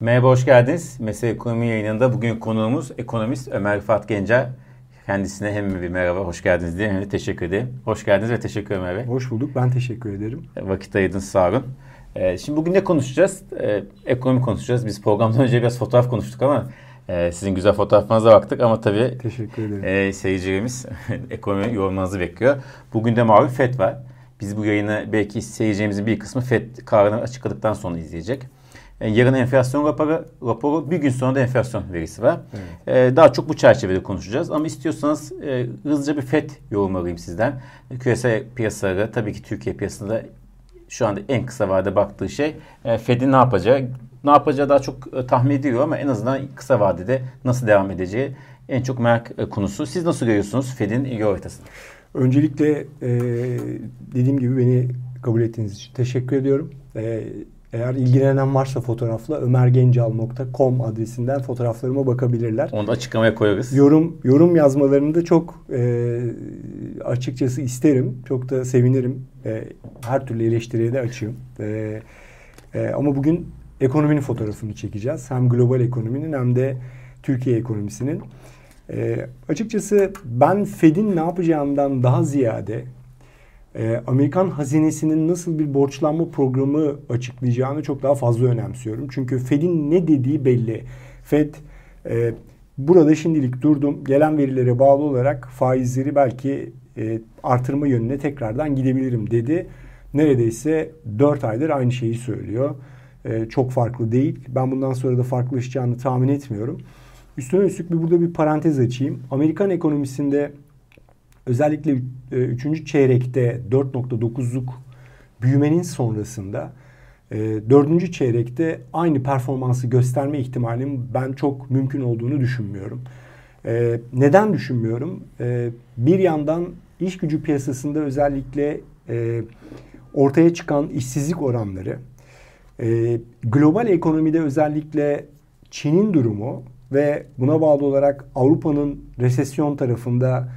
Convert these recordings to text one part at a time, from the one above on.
Merhaba, hoş geldiniz. Mesele Ekonomi yayınında bugün konuğumuz ekonomist Ömer Rıfat Gencer. Kendisine hem bir merhaba, hoş geldiniz diye hem de teşekkür ederim. Hoş geldiniz ve teşekkür Ömer Bey. Hoş bulduk, ben teşekkür ederim. Vakit ayırdınız sağ olun. Ee, şimdi bugün ne konuşacağız? Ee, ekonomi konuşacağız. Biz programdan önce biraz fotoğraf konuştuk ama e, sizin güzel fotoğraflarınıza baktık ama tabii teşekkür ederim. E, seyircilerimiz ekonomi yorumlarınızı bekliyor. Bugün de malum FED var. Biz bu yayını belki seyircilerimizin bir kısmı FED kararını açıkladıktan sonra izleyecek. E, yarın enflasyon raporu, raporu bir gün sonra da enflasyon verisi var. Evet. E, daha çok bu çerçevede konuşacağız. Ama istiyorsanız e, hızlıca bir FED yorum alayım sizden. Küresel piyasaları tabii ki Türkiye piyasasında şu anda en kısa vadede baktığı şey FED'in ne yapacağı. Ne yapacağı daha çok tahmin ediliyor ama en azından kısa vadede nasıl devam edeceği en çok merak konusu. Siz nasıl görüyorsunuz FED'in yol haritasını? Öncelikle e, dediğim gibi beni kabul ettiğiniz için teşekkür ediyorum. E, eğer ilgilenen varsa fotoğrafla ömergencal.com adresinden fotoğraflarıma bakabilirler. Onu da açıklamaya koyarız. Yorum yorum yazmalarını da çok e, açıkçası isterim. Çok da sevinirim. E, her türlü eleştiriye de açığım. E, e, ama bugün ekonominin fotoğrafını çekeceğiz. Hem global ekonominin hem de Türkiye ekonomisinin. E, açıkçası ben Fed'in ne yapacağından daha ziyade e, Amerikan hazinesinin nasıl bir borçlanma programı açıklayacağını çok daha fazla önemsiyorum. Çünkü Fed'in ne dediği belli. Fed e, burada şimdilik durdum. Gelen verilere bağlı olarak faizleri belki e, artırma yönüne tekrardan gidebilirim dedi. Neredeyse 4 aydır aynı şeyi söylüyor. E, çok farklı değil. Ben bundan sonra da farklılaşacağını tahmin etmiyorum. Üstüne üstlük bir burada bir parantez açayım. Amerikan ekonomisinde özellikle 3. E, çeyrekte 4.9'luk büyümenin sonrasında e, dördüncü çeyrekte aynı performansı gösterme ihtimalinin ben çok mümkün olduğunu düşünmüyorum. E, neden düşünmüyorum? Bir yandan iş gücü piyasasında özellikle ortaya çıkan işsizlik oranları, global ekonomide özellikle Çin'in durumu ve buna bağlı olarak Avrupa'nın resesyon tarafında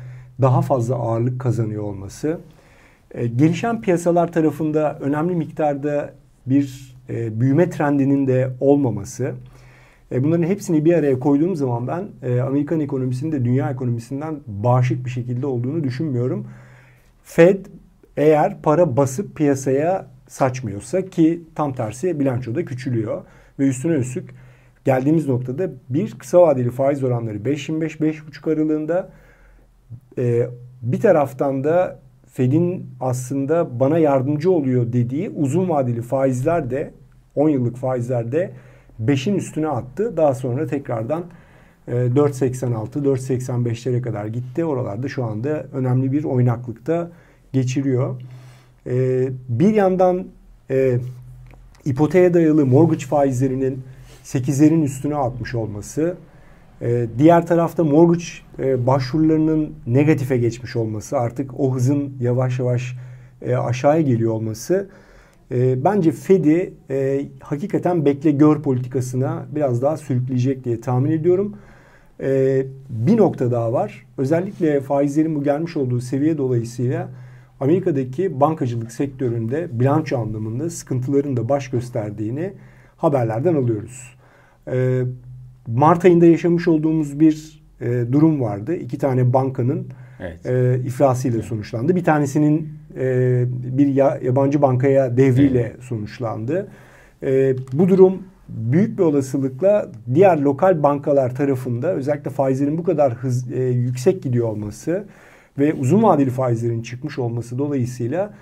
daha fazla ağırlık kazanıyor olması, e, gelişen piyasalar tarafında önemli miktarda bir e, büyüme trendinin de olmaması, e, bunların hepsini bir araya koyduğum zaman ben e, Amerikan ekonomisinin de dünya ekonomisinden bağışık bir şekilde olduğunu düşünmüyorum. Fed eğer para basıp piyasaya saçmıyorsa ki tam tersi bilançoda küçülüyor ve üstüne üstlük geldiğimiz noktada bir kısa vadeli faiz oranları 5.25-5.5 aralığında e, bir taraftan da Fed'in aslında bana yardımcı oluyor dediği uzun vadeli faizler de 10 yıllık faizler de 5'in üstüne attı. Daha sonra tekrardan 4.86, 4.85'lere kadar gitti. Oralarda şu anda önemli bir oynaklıkta geçiriyor. E, bir yandan e, ipoteğe dayalı mortgage faizlerinin 8'lerin üstüne atmış olması ee, diğer tarafta mortgage e, başvurularının negatife geçmiş olması, artık o hızın yavaş yavaş e, aşağıya geliyor olması e, bence Fed'i e, hakikaten bekle gör politikasına biraz daha sürükleyecek diye tahmin ediyorum. Bir nokta daha var. Özellikle faizlerin bu gelmiş olduğu seviye dolayısıyla Amerika'daki bankacılık sektöründe bilanço anlamında sıkıntıların da baş gösterdiğini haberlerden alıyoruz. Mart ayında yaşamış olduğumuz bir e, durum vardı. İki tane bankanın evet. e, iflasıyla sonuçlandı. Bir tanesinin e, bir ya, yabancı bankaya devriyle evet. sonuçlandı. E, bu durum büyük bir olasılıkla diğer lokal bankalar tarafında özellikle faizlerin bu kadar hız, e, yüksek gidiyor olması ve uzun vadeli faizlerin çıkmış olması dolayısıyla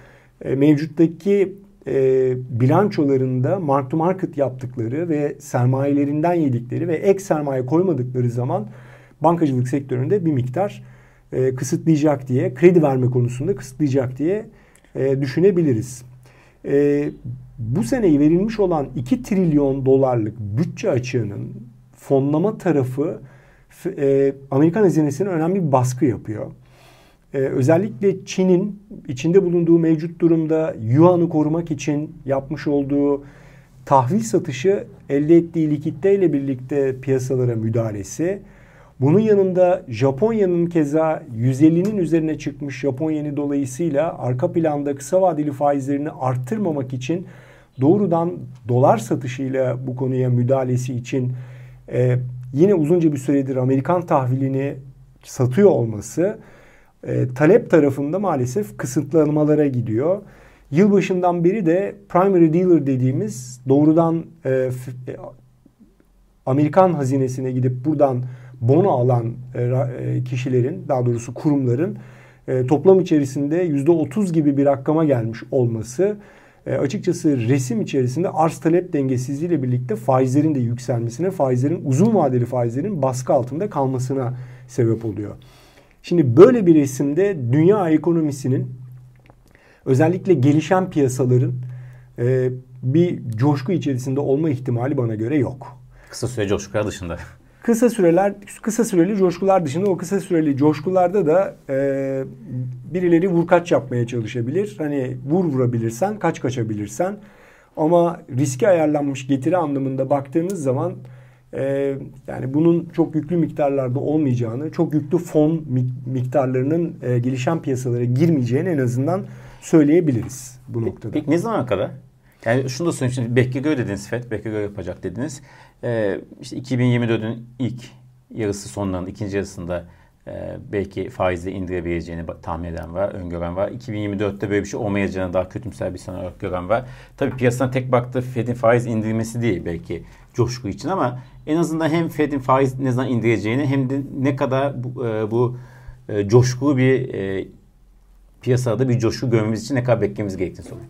e, mevcuttaki e, bilançolarında mark to market yaptıkları ve sermayelerinden yedikleri ve ek sermaye koymadıkları zaman bankacılık sektöründe bir miktar e, kısıtlayacak diye, kredi verme konusunda kısıtlayacak diye e, düşünebiliriz. E, bu seneyi verilmiş olan 2 trilyon dolarlık bütçe açığının fonlama tarafı e, Amerikan hazinesine önemli bir baskı yapıyor. Ee, özellikle Çin'in içinde bulunduğu mevcut durumda Yuan'ı korumak için yapmış olduğu tahvil satışı elde ettiği likiditeyle birlikte piyasalara müdahalesi. Bunun yanında Japonya'nın keza 150'nin üzerine çıkmış Japonya'nın dolayısıyla arka planda kısa vadeli faizlerini arttırmamak için doğrudan dolar satışıyla bu konuya müdahalesi için e, yine uzunca bir süredir Amerikan tahvilini satıyor olması e, talep tarafında maalesef kısıtlanmalara gidiyor. Yılbaşından beri de primary dealer dediğimiz doğrudan e, e, Amerikan hazinesine gidip buradan bono alan e, e, kişilerin daha doğrusu kurumların e, toplam içerisinde yüzde otuz gibi bir rakama gelmiş olması e, açıkçası resim içerisinde arz talep dengesizliğiyle birlikte faizlerin de yükselmesine, faizlerin uzun vadeli faizlerin baskı altında kalmasına sebep oluyor. Şimdi böyle bir resimde dünya ekonomisinin özellikle gelişen piyasaların e, bir coşku içerisinde olma ihtimali bana göre yok. Kısa süre coşkular dışında. Kısa süreler, kısa süreli coşkular dışında o kısa süreli coşkularda da e, birileri vurkaç yapmaya çalışabilir. Hani vur vurabilirsen, kaç kaçabilirsen. Ama riski ayarlanmış getiri anlamında baktığınız zaman e, yani bunun çok yüklü miktarlarda olmayacağını, çok yüklü fon miktarlarının e, gelişen piyasalara girmeyeceğini en azından söyleyebiliriz bu noktada. Peki ne zaman kadar? Yani şunu da söyleyeyim şimdi Bekkegöy dediniz FED, Bekkegöy yapacak dediniz. Ee, işte 2024'ün ilk yarısı sonlarında, ikinci yarısında belki faizle indirebileceğini tahmin eden var, öngören var. 2024'te böyle bir şey olmayacağını daha kötümser bir senaryo gören var. Tabii piyasadan tek baktığı Fed'in faiz indirmesi değil belki coşku için ama en azından hem Fed'in faiz ne zaman indireceğini hem de ne kadar bu, e, bu e, coşkulu bir e, piyasada bir coşku görmemiz için ne kadar beklememiz gerektiğini soruyor.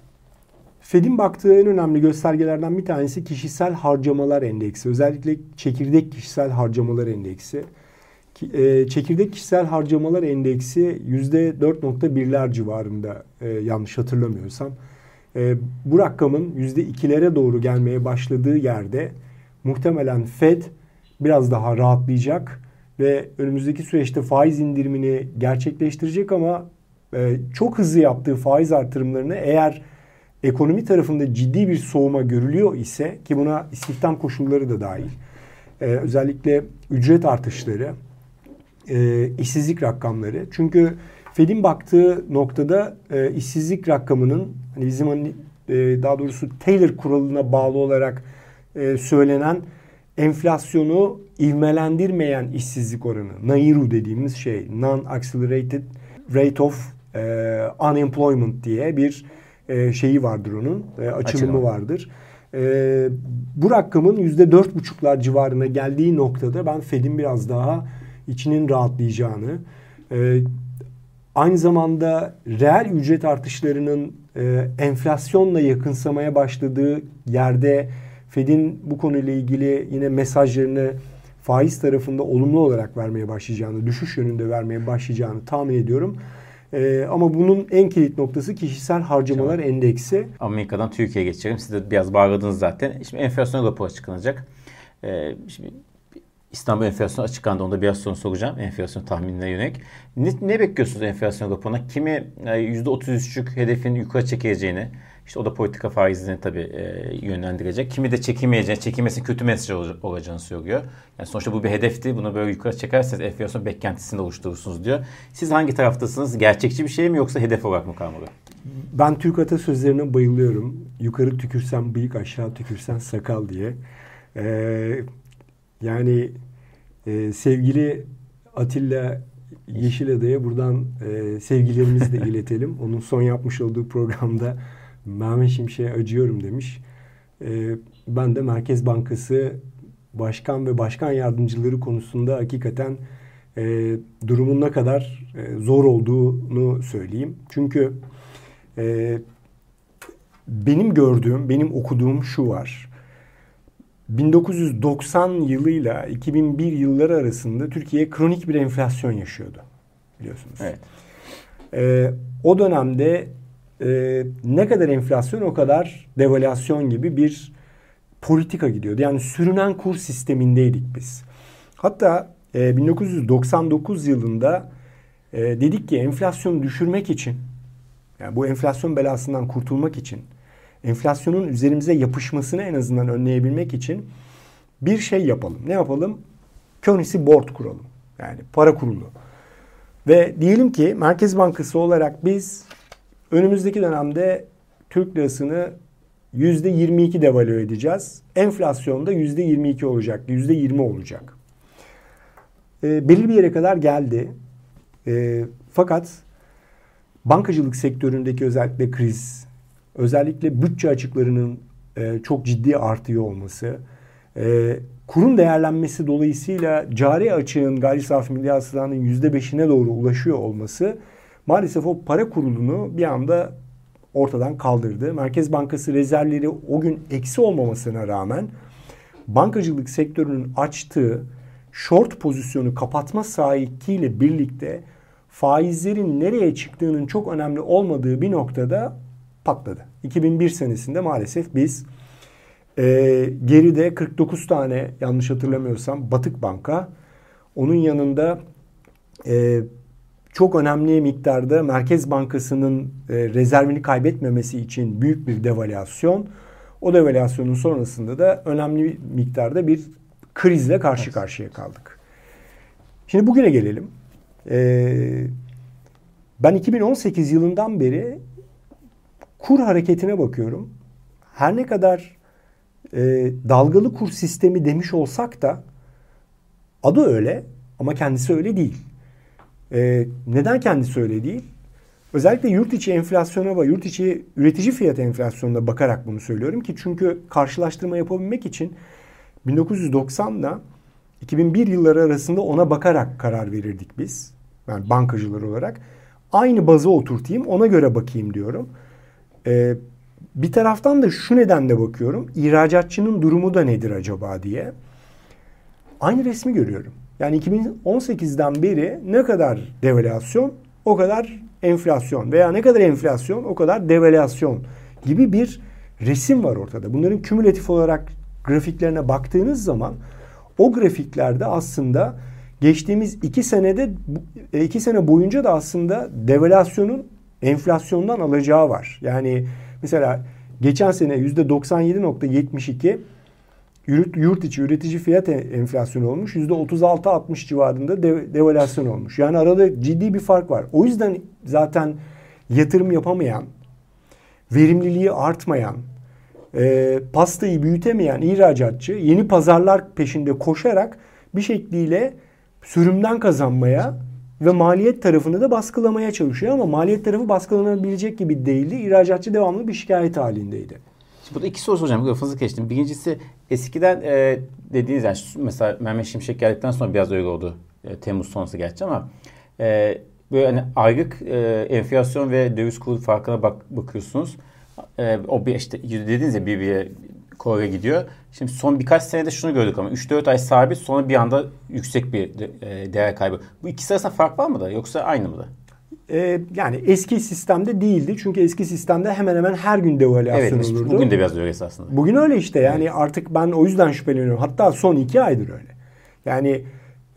Fed'in baktığı en önemli göstergelerden bir tanesi kişisel harcamalar endeksi. Özellikle çekirdek kişisel harcamalar endeksi. E, çekirdek kişisel harcamalar endeksi %4.1'ler civarında e, yanlış hatırlamıyorsam. E, bu rakamın %2'lere doğru gelmeye başladığı yerde muhtemelen Fed biraz daha rahatlayacak ve önümüzdeki süreçte faiz indirimini gerçekleştirecek ama çok hızlı yaptığı faiz artırımlarını eğer ekonomi tarafında ciddi bir soğuma görülüyor ise ki buna istihdam koşulları da dahil. Özellikle ücret artışları, e, işsizlik rakamları. Çünkü Fed'in baktığı noktada e, işsizlik rakamının hani bizim hani, e, daha doğrusu Taylor kuralına bağlı olarak e, söylenen enflasyonu ivmelendirmeyen işsizlik oranı, NAIRU dediğimiz şey, Non-Accelerated Rate of e, Unemployment diye bir e, şeyi vardır onun. E, açılımı Açılım. vardır. E, bu rakamın yüzde dört buçuklar civarına geldiği noktada ben Fed'in biraz daha içinin rahatlayacağını e, aynı zamanda reel ücret artışlarının e, enflasyonla yakınsamaya başladığı yerde Fed'in bu konuyla ilgili yine mesajlarını faiz tarafında olumlu olarak vermeye başlayacağını, düşüş yönünde vermeye başlayacağını tahmin ediyorum. E, ama bunun en kilit noktası kişisel harcamalar tamam. endeksi. Amerika'dan Türkiye'ye geçelim. Siz de biraz bağladınız zaten. Şimdi enflasyon raporu açıklanacak. E, şimdi İstanbul enflasyonu açıklandı. Onu da biraz sonra soracağım. Enflasyon tahminine yönelik. Ne, ne bekliyorsunuz enflasyon raporuna? Kimi %33'lük hedefin yukarı çekeceğini, işte o da politika faizini tabii e, yönlendirecek. Kimi de çekemeyeceğini, çekilmesi kötü mesaj olacağını söylüyor. Yani sonuçta bu bir hedefti. Bunu böyle yukarı çekerseniz enflasyon beklentisini oluşturursunuz diyor. Siz hangi taraftasınız? Gerçekçi bir şey mi yoksa hedef olarak mı kalmalı? Ben Türk atasözlerine bayılıyorum. Yukarı tükürsen bıyık, aşağı tükürsen sakal diye. Ee, yani e, sevgili Atilla Yeşilada'ya buradan e, sevgilerimizi de iletelim. Onun son yapmış olduğu programda Mehmet Şimşek'e acıyorum demiş. E, ben de Merkez Bankası başkan ve başkan yardımcıları konusunda hakikaten e, durumun ne kadar e, zor olduğunu söyleyeyim. Çünkü e, benim gördüğüm, benim okuduğum şu var. 1990 yılıyla 2001 yılları arasında Türkiye kronik bir enflasyon yaşıyordu biliyorsunuz. Evet. Ee, o dönemde e, ne kadar enflasyon o kadar devalüasyon gibi bir politika gidiyordu. Yani sürünen kur sistemindeydik biz. Hatta e, 1999 yılında e, dedik ki enflasyonu düşürmek için yani bu enflasyon belasından kurtulmak için enflasyonun üzerimize yapışmasını en azından önleyebilmek için bir şey yapalım. Ne yapalım? Currency Board kuralım. Yani para kurulu. Ve diyelim ki Merkez Bankası olarak biz önümüzdeki dönemde Türk lirasını %22 devalü edeceğiz. Enflasyon da %22 olacak, %20 olacak. E, belli bir yere kadar geldi. E, fakat bankacılık sektöründeki özellikle kriz, özellikle bütçe açıklarının e, çok ciddi artıyor olması, e, kurun değerlenmesi dolayısıyla cari açığın gayri safi milli hasılanın %5'ine doğru ulaşıyor olması maalesef o para kurulunu bir anda ortadan kaldırdı. Merkez Bankası rezervleri o gün eksi olmamasına rağmen bankacılık sektörünün açtığı short pozisyonu kapatma sahikiyle birlikte faizlerin nereye çıktığının çok önemli olmadığı bir noktada patladı. 2001 senesinde maalesef biz e, geride 49 tane yanlış hatırlamıyorsam batık banka onun yanında e, çok önemli miktarda Merkez Bankası'nın e, rezervini kaybetmemesi için büyük bir devalüasyon. O devalüasyonun sonrasında da önemli miktarda bir krizle karşı karşıya kaldık. Şimdi bugüne gelelim. Ee, ben 2018 yılından beri kur hareketine bakıyorum. Her ne kadar e, dalgalı kur sistemi demiş olsak da adı öyle ama kendisi öyle değil. E, neden kendisi öyle değil? Özellikle yurt içi enflasyona ve yurt içi üretici fiyat enflasyonuna bakarak bunu söylüyorum ki çünkü karşılaştırma yapabilmek için 1990 ile 2001 yılları arasında ona bakarak karar verirdik biz. Yani bankacılar olarak. Aynı bazı oturtayım ona göre bakayım diyorum. Ee, bir taraftan da şu nedenle bakıyorum. İhracatçının durumu da nedir acaba diye. Aynı resmi görüyorum. Yani 2018'den beri ne kadar devalüasyon o kadar enflasyon veya ne kadar enflasyon o kadar devalüasyon gibi bir resim var ortada. Bunların kümülatif olarak grafiklerine baktığınız zaman o grafiklerde aslında geçtiğimiz iki senede e, iki sene boyunca da aslında devalüasyonun enflasyondan alacağı var. Yani mesela geçen sene yüzde 97.72 yurt, yurt içi üretici fiyat enflasyonu olmuş. Yüzde 36-60 civarında dev, devalüasyon olmuş. Yani arada ciddi bir fark var. O yüzden zaten yatırım yapamayan, verimliliği artmayan, e, pastayı büyütemeyen ihracatçı yeni pazarlar peşinde koşarak bir şekliyle sürümden kazanmaya ve maliyet tarafını da baskılamaya çalışıyor ama maliyet tarafı baskılanabilecek gibi değildi. İhracatçı devamlı bir şikayet halindeydi. Şimdi burada iki soru soracağım. Lafınızı geçtim. Birincisi eskiden e, dediğiniz yani mesela Mehmet Şimşek geldikten sonra biraz öyle oldu. E, Temmuz sonrası gerçi ama e, böyle hani aylık e, enflasyon ve döviz kuru farkına bak, bakıyorsunuz. E, o bir işte dediğiniz ya bir bir kore gidiyor. Şimdi son birkaç senede şunu gördük ama 3-4 ay sabit sonra bir anda yüksek bir e, değer kaybı. Bu ikisi arasında fark var mı da yoksa aynı mı da? Ee, yani eski sistemde değildi. Çünkü eski sistemde hemen hemen her gün devalüasyon evet, olurdu. Bugün de biraz öyle esasında. Bugün öyle işte. Yani evet. artık ben o yüzden şüpheleniyorum. Hatta son iki aydır öyle. Yani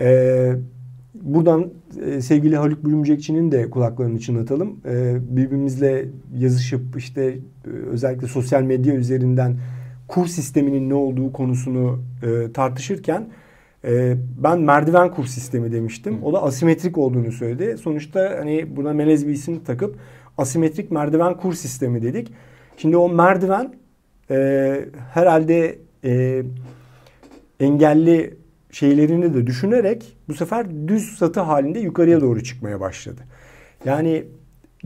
e, buradan e, sevgili Haluk Bülümcekçi'nin de kulaklarını çınlatalım. E, birbirimizle yazışıp işte e, özellikle sosyal medya üzerinden kur sisteminin ne olduğu konusunu e, tartışırken e, ben merdiven kur sistemi demiştim. O da asimetrik olduğunu söyledi. Sonuçta hani buna melez bir isim takıp asimetrik merdiven kur sistemi dedik. Şimdi o merdiven e, herhalde e, engelli şeylerini de düşünerek bu sefer düz satı halinde yukarıya doğru çıkmaya başladı. Yani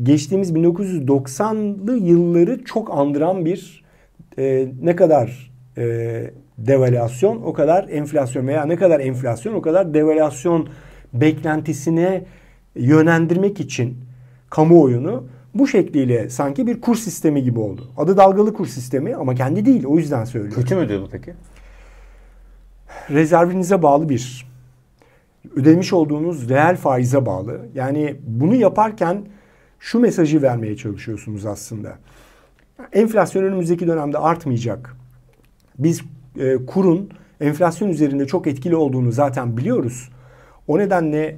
geçtiğimiz 1990'lı yılları çok andıran bir e, ne kadar e, devalüasyon o kadar enflasyon veya ne kadar enflasyon o kadar devalüasyon beklentisine yönlendirmek için kamuoyunu bu şekliyle sanki bir kur sistemi gibi oldu. Adı dalgalı kur sistemi ama kendi değil o yüzden söylüyorum. Kötü mü diyordu peki? Rezervinize bağlı bir. Ödemiş olduğunuz reel faize bağlı. Yani bunu yaparken şu mesajı vermeye çalışıyorsunuz aslında. Enflasyon önümüzdeki dönemde artmayacak. Biz e, kurun enflasyon üzerinde çok etkili olduğunu zaten biliyoruz. O nedenle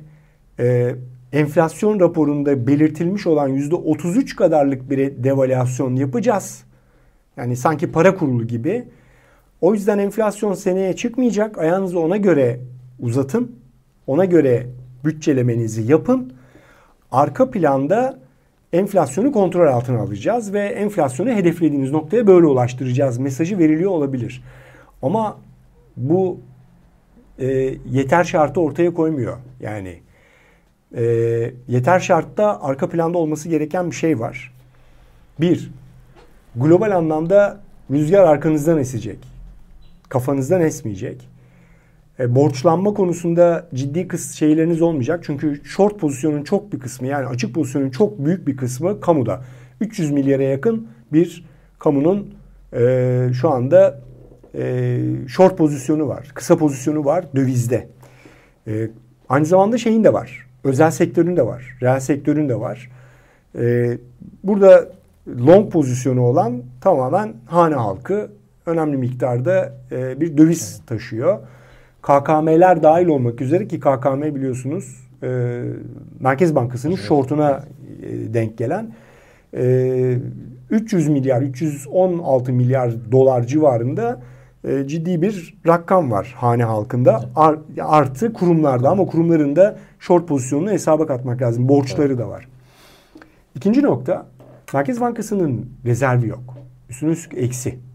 e, enflasyon raporunda belirtilmiş olan yüzde 33 kadarlık bir devalüasyon yapacağız. Yani sanki para kurulu gibi. O yüzden enflasyon seneye çıkmayacak. Ayağınızı ona göre uzatın. Ona göre bütçelemenizi yapın. Arka planda enflasyonu kontrol altına alacağız ve enflasyonu hedeflediğimiz noktaya böyle ulaştıracağız mesajı veriliyor olabilir. Ama bu e, yeter şartı ortaya koymuyor. Yani e, yeter şartta arka planda olması gereken bir şey var. Bir, global anlamda rüzgar arkanızdan esecek. Kafanızdan esmeyecek. E, borçlanma konusunda ciddi kıs şeyleriniz olmayacak. Çünkü short pozisyonun çok bir kısmı yani açık pozisyonun çok büyük bir kısmı kamuda. 300 milyara yakın bir kamunun e, şu anda e, short pozisyonu var. Kısa pozisyonu var dövizde. E, aynı zamanda şeyin de var. Özel sektörün de var. Reel sektörün de var. E, burada long pozisyonu olan tamamen hane halkı önemli miktarda e, bir döviz taşıyor. KKM'ler dahil olmak üzere ki KKM biliyorsunuz e, Merkez Bankası'nın evet. shortuna e, denk gelen e, 300 milyar 316 milyar dolar civarında e, ciddi bir rakam var hane halkında. Ar, artı kurumlarda ama kurumların da short pozisyonunu hesaba katmak lazım. Borçları evet. da var. İkinci nokta Merkez Bankası'nın rezervi yok. Üstüne üstlük eksi.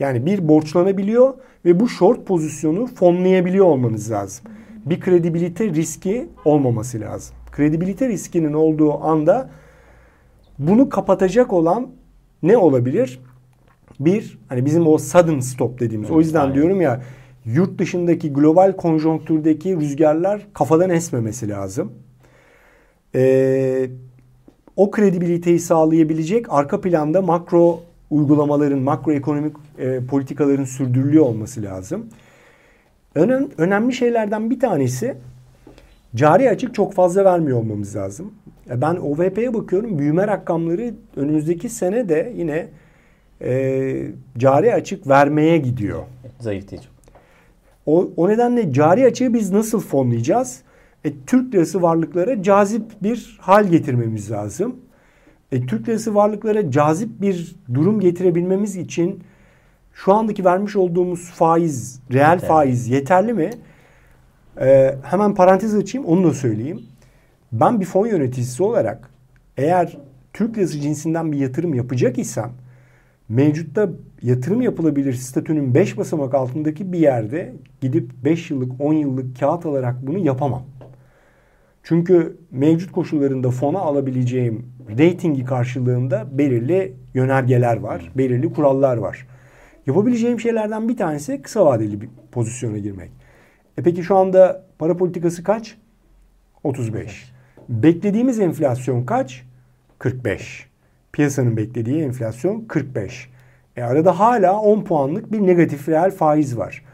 Yani bir borçlanabiliyor ve bu short pozisyonu fonlayabiliyor olmanız lazım. Bir kredibilite riski olmaması lazım. Kredibilite riskinin olduğu anda bunu kapatacak olan ne olabilir? Bir, hani bizim o sudden stop dediğimiz. Evet, o yüzden aynen. diyorum ya yurt dışındaki global konjonktürdeki rüzgarlar kafadan esmemesi lazım. Ee, o kredibiliteyi sağlayabilecek arka planda makro uygulamaların, makroekonomik e, politikaların sürdürülüyor olması lazım. Önem, önemli şeylerden bir tanesi cari açık çok fazla vermiyor olmamız lazım. Ben OVP'ye bakıyorum büyüme rakamları önümüzdeki sene de yine e, cari açık vermeye gidiyor. Zayıf değil. O, o nedenle cari açığı biz nasıl fonlayacağız? E, Türk lirası varlıklara cazip bir hal getirmemiz lazım. E, Türk lirası varlıklara cazip bir durum getirebilmemiz için şu andaki vermiş olduğumuz faiz, reel yeterli. faiz yeterli mi? E, hemen parantez açayım onu da söyleyeyim. Ben bir fon yöneticisi olarak eğer Türk lirası cinsinden bir yatırım yapacak isem mevcutta yatırım yapılabilir statünün 5 basamak altındaki bir yerde gidip 5 yıllık 10 yıllık kağıt alarak bunu yapamam. Çünkü mevcut koşullarında fona alabileceğim ratingi karşılığında belirli yönergeler var, belirli kurallar var. Yapabileceğim şeylerden bir tanesi kısa vadeli bir pozisyona girmek. E peki şu anda para politikası kaç? 35. Beklediğimiz enflasyon kaç? 45. Piyasanın beklediği enflasyon 45. E arada hala 10 puanlık bir negatif reel faiz var.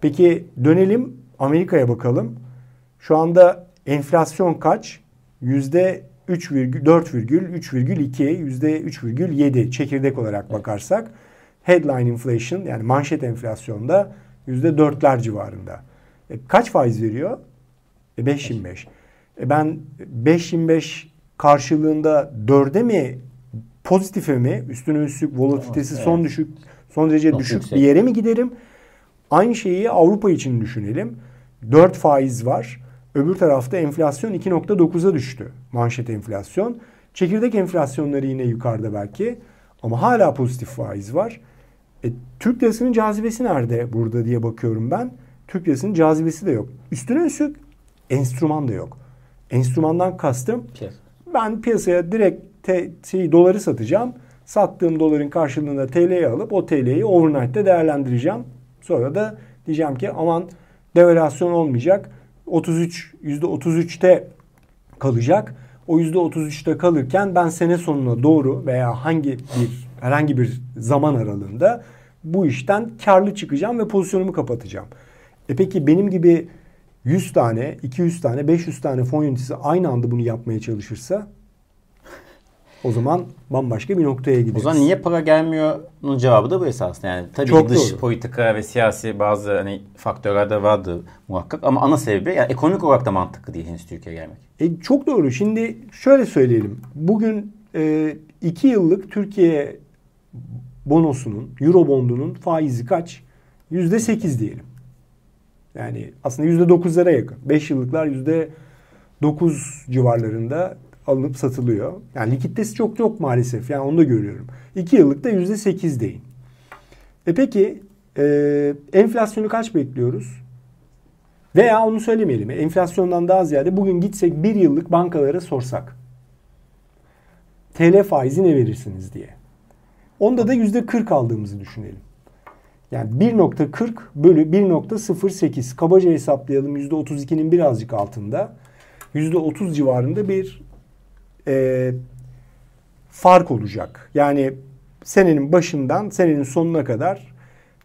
Peki dönelim Amerika'ya bakalım. Şu anda enflasyon kaç? Yüzde 3,4,3,2 yüzde 3,7 çekirdek olarak bakarsak headline inflation yani manşet enflasyonda yüzde dörtler civarında. E, kaç faiz veriyor? E, 5.25. E, ben 5.25 karşılığında dörde mi pozitife mi üstüne üstlük volatilitesi evet. son düşük son derece Çok düşük yüksek. bir yere mi giderim? Aynı şeyi Avrupa için düşünelim. 4 faiz var. Öbür tarafta enflasyon 2.9'a düştü. Manşet enflasyon. Çekirdek enflasyonları yine yukarıda belki. Ama hala pozitif faiz var. E, Türk lirasının cazibesi nerede burada diye bakıyorum ben. Türk lirasının cazibesi de yok. Üstüne üstlük enstrüman da yok. Enstrümandan kastım Piyasa. ben piyasaya direkt te, şey, doları satacağım. Sattığım doların karşılığında TL'yi alıp o TL'yi overnight'te değerlendireceğim. Sonra da diyeceğim ki aman devalüasyon olmayacak 33 %33'te kalacak. O %33'te kalırken ben sene sonuna doğru veya hangi bir herhangi bir zaman aralığında bu işten karlı çıkacağım ve pozisyonumu kapatacağım. E peki benim gibi 100 tane, 200 tane, 500 tane fon yöneticisi aynı anda bunu yapmaya çalışırsa o zaman bambaşka bir noktaya gideriz. O zaman niye para gelmiyor'nun cevabı da bu esasında. Yani tabii Çok dış doğru. politika ve siyasi bazı hani faktörler de vardı muhakkak ama ana sebebi yani ekonomik olarak da mantıklı değil henüz Türkiye'ye gelmek. E, çok doğru. Şimdi şöyle söyleyelim. Bugün e, iki yıllık Türkiye bonosunun, euro bondunun faizi kaç? Yüzde sekiz diyelim. Yani aslında yüzde dokuzlara yakın. Beş yıllıklar yüzde dokuz civarlarında alınıp satılıyor. Yani likiditesi çok yok maalesef. Yani onu da görüyorum. 2 yıllıkta %8'deyim. E peki e, enflasyonu kaç bekliyoruz? Veya onu söylemeyelim. Enflasyondan daha ziyade bugün gitsek bir yıllık bankalara sorsak. TL faizi ne verirsiniz diye. Onda da %40 aldığımızı düşünelim. Yani 1.40 bölü 1.08 kabaca hesaplayalım %32'nin birazcık altında. %30 civarında bir e, fark olacak. Yani senenin başından senenin sonuna kadar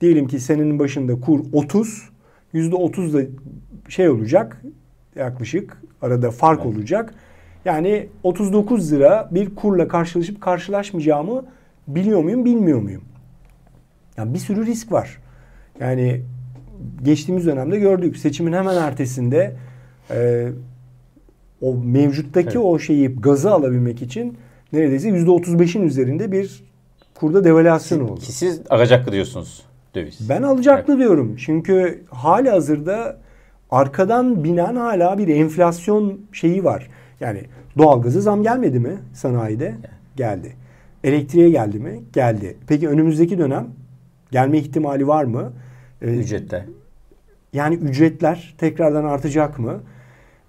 diyelim ki senenin başında kur 30 %30 da şey olacak yaklaşık arada fark evet. olacak. Yani 39 lira bir kurla karşılaşıp karşılaşmayacağımı biliyor muyum bilmiyor muyum? Yani bir sürü risk var. Yani geçtiğimiz dönemde gördük seçimin hemen ertesinde e, o mevcuttaki evet. o şeyi gazı alabilmek için neredeyse %35'in üzerinde bir kurda devalüasyon oldu. Ki siz alacaklı diyorsunuz döviz. Ben alacaklı evet. diyorum. Çünkü hali hazırda arkadan binen hala bir enflasyon şeyi var. Yani doğalgazı zam gelmedi mi sanayide? Geldi. Elektriğe geldi mi? Geldi. Peki önümüzdeki dönem gelme ihtimali var mı? Ee, Ücrette. Yani ücretler tekrardan artacak mı?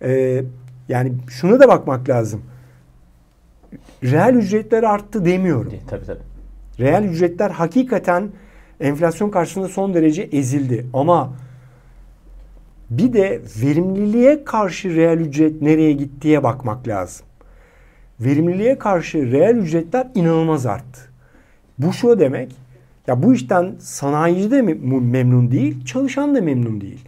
Ee, yani şuna da bakmak lazım. Reel ücretler arttı demiyorum. Tabii tabii. Reel ücretler hakikaten enflasyon karşısında son derece ezildi. Ama bir de verimliliğe karşı reel ücret nereye gittiğe bakmak lazım. Verimliliğe karşı reel ücretler inanılmaz arttı. Bu şu demek. Ya bu işten sanayici de memnun değil, çalışan da memnun değil.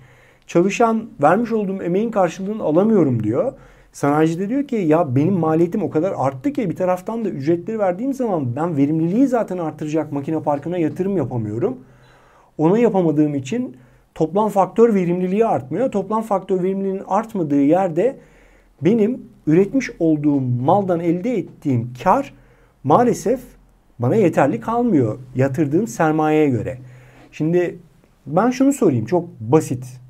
Çalışan vermiş olduğum emeğin karşılığını alamıyorum diyor. Sanayici de diyor ki ya benim maliyetim o kadar arttı ki bir taraftan da ücretleri verdiğim zaman ben verimliliği zaten artıracak makine parkına yatırım yapamıyorum. Onu yapamadığım için toplam faktör verimliliği artmıyor. Toplam faktör verimliliğinin artmadığı yerde benim üretmiş olduğum maldan elde ettiğim kar maalesef bana yeterli kalmıyor yatırdığım sermayeye göre. Şimdi ben şunu sorayım çok basit.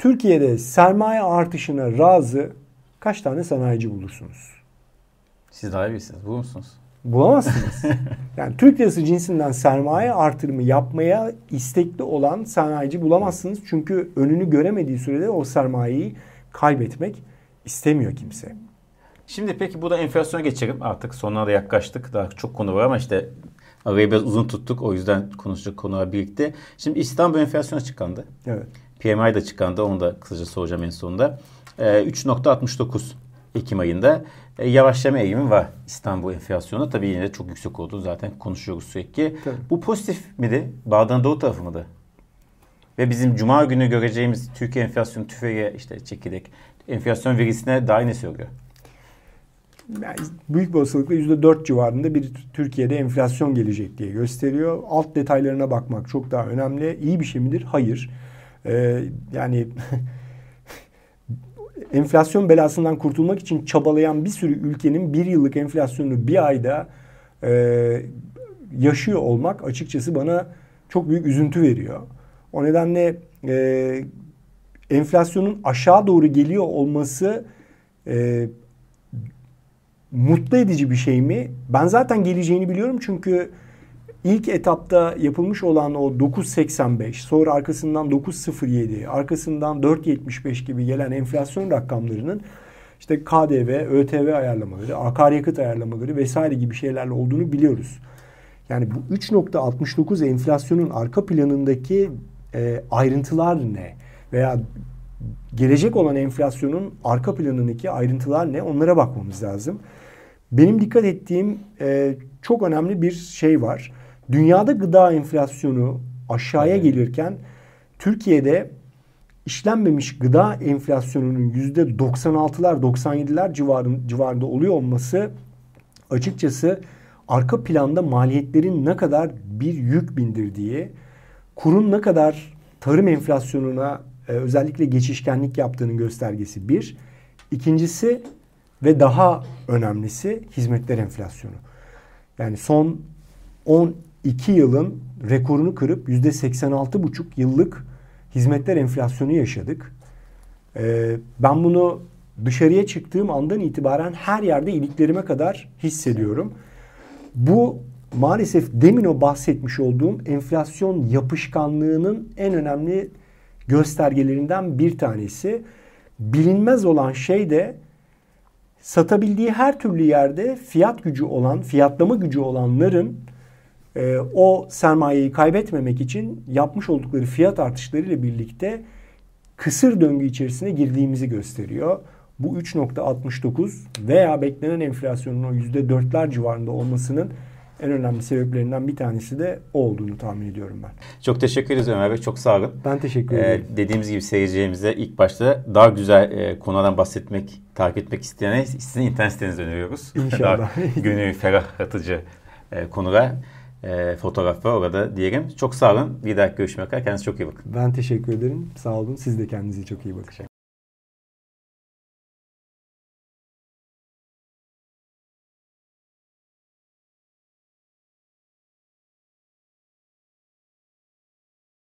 Türkiye'de sermaye artışına razı kaç tane sanayici bulursunuz? Siz daha iyi bilirsiniz. Bulur musunuz? Bulamazsınız. yani Türk lirası cinsinden sermaye artırımı yapmaya istekli olan sanayici bulamazsınız. Çünkü önünü göremediği sürede o sermayeyi kaybetmek istemiyor kimse. Şimdi peki bu da enflasyona geçelim. Artık sonuna da yaklaştık. Daha çok konu var ama işte arayı biraz uzun tuttuk. O yüzden konuşacak konular birlikte. Şimdi İstanbul enflasyon açıklandı. Evet. PMI de açıklandı. Onu da kısaca soracağım en sonunda. E, ee, 3.69 Ekim ayında e, yavaşlama eğilimi var İstanbul enflasyonu. Tabii yine de çok yüksek oldu. Zaten konuşuyoruz sürekli. Tabii. Bu pozitif miydi? Bağdan doğu tarafı mıydı? Ve bizim cuma günü göreceğimiz Türkiye enflasyonu tüfeğe işte çekirdek enflasyon verisine dair ne söylüyor? Yani büyük bir olasılıkla %4 civarında bir Türkiye'de enflasyon gelecek diye gösteriyor. Alt detaylarına bakmak çok daha önemli. İyi bir şey midir? Hayır. Ee, yani enflasyon belasından kurtulmak için çabalayan bir sürü ülkenin bir yıllık enflasyonunu bir ayda e, yaşıyor olmak açıkçası bana çok büyük üzüntü veriyor. O nedenle e, enflasyonun aşağı doğru geliyor olması e, mutlu edici bir şey mi? Ben zaten geleceğini biliyorum çünkü ilk etapta yapılmış olan o 9.85 sonra arkasından 9.07 arkasından 4.75 gibi gelen enflasyon rakamlarının işte KDV, ÖTV ayarlamaları, akaryakıt ayarlamaları vesaire gibi şeylerle olduğunu biliyoruz. Yani bu 3.69 enflasyonun arka planındaki e, ayrıntılar ne? Veya gelecek olan enflasyonun arka planındaki ayrıntılar ne? Onlara bakmamız lazım. Benim dikkat ettiğim e, çok önemli bir şey var. Dünyada gıda enflasyonu aşağıya gelirken Türkiye'de işlenmemiş gıda enflasyonunun yüzde 96'lar 97'ler civarında, civarında oluyor olması açıkçası arka planda maliyetlerin ne kadar bir yük bindirdiği, kurun ne kadar tarım enflasyonuna e, özellikle geçişkenlik yaptığının göstergesi bir. İkincisi ve daha önemlisi hizmetler enflasyonu. Yani son 10 2 yılın rekorunu kırıp %86,5 yıllık hizmetler enflasyonu yaşadık. Ee, ben bunu dışarıya çıktığım andan itibaren her yerde iliklerime kadar hissediyorum. Bu maalesef demin o bahsetmiş olduğum enflasyon yapışkanlığının en önemli göstergelerinden bir tanesi. Bilinmez olan şey de satabildiği her türlü yerde fiyat gücü olan, fiyatlama gücü olanların e, o sermayeyi kaybetmemek için yapmış oldukları fiyat artışlarıyla birlikte kısır döngü içerisine girdiğimizi gösteriyor. Bu 3.69 veya beklenen enflasyonun o %4'ler civarında olmasının en önemli sebeplerinden bir tanesi de o olduğunu tahmin ediyorum ben. Çok teşekkür ederiz Ömer Bey. Çok sağ olun. Ben teşekkür ederim. Ee, dediğimiz gibi seyircilerimize ilk başta daha güzel e, konulardan bahsetmek, takip etmek isteyene sizin internet sitenizi öneriyoruz. İnşallah. daha gönül ferahlatıcı e, konular, e, fotoğraflar orada diyelim. Çok sağ olun. Bir dahaki görüşmek üzere. Kendinize çok iyi bakın. Ben teşekkür ederim. Sağ olun. Siz de kendinize çok iyi bakın.